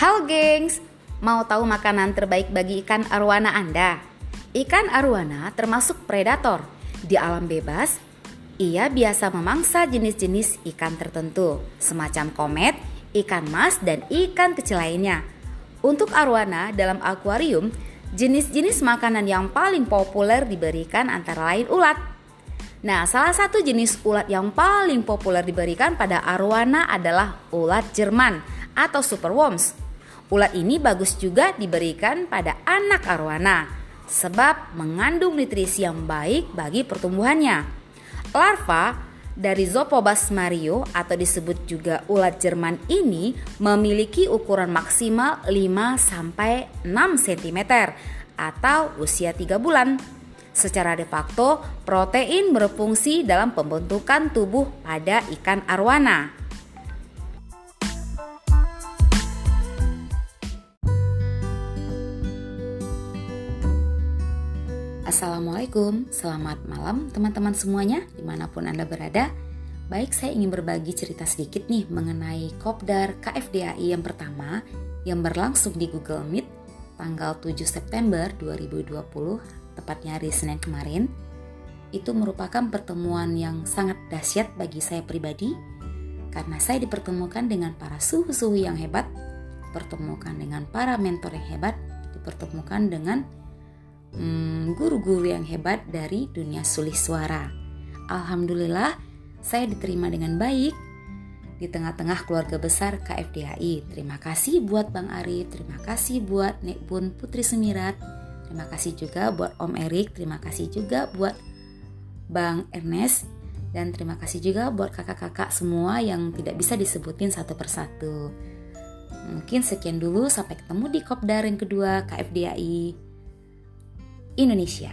Halo gengs, mau tahu makanan terbaik bagi ikan arwana Anda? Ikan arwana termasuk predator. Di alam bebas, ia biasa memangsa jenis-jenis ikan tertentu, semacam komet, ikan mas, dan ikan kecil lainnya. Untuk arwana dalam akuarium, jenis-jenis makanan yang paling populer diberikan antara lain ulat. Nah, salah satu jenis ulat yang paling populer diberikan pada arwana adalah ulat Jerman atau superworms. Ulat ini bagus juga diberikan pada anak arwana sebab mengandung nutrisi yang baik bagi pertumbuhannya. Larva dari Zopobas mario atau disebut juga ulat Jerman ini memiliki ukuran maksimal 5 sampai 6 cm atau usia 3 bulan. Secara de facto, protein berfungsi dalam pembentukan tubuh pada ikan arwana. Assalamualaikum, selamat malam teman-teman semuanya di mana pun Anda berada. Baik saya ingin berbagi cerita sedikit nih mengenai Kopdar KFDAI yang pertama yang berlangsung di Google Meet tanggal 7 September 2020 tepatnya hari Senin kemarin. Itu merupakan pertemuan yang sangat dahsyat bagi saya pribadi karena saya dipertemukan dengan para suhu-suhu yang hebat, dipertemukan dengan para mentor yang hebat, dipertemukan dengan Hmm, guru-guru hmm, yang hebat dari dunia sulih suara. Alhamdulillah, saya diterima dengan baik di tengah-tengah keluarga besar KFDHI. Terima kasih buat Bang Ari, terima kasih buat Nek Bun Putri Semirat, terima kasih juga buat Om Erik, terima kasih juga buat Bang Ernest, dan terima kasih juga buat kakak-kakak semua yang tidak bisa disebutin satu persatu. Mungkin sekian dulu, sampai ketemu di Kopdar yang kedua KFDAI. Indonesia.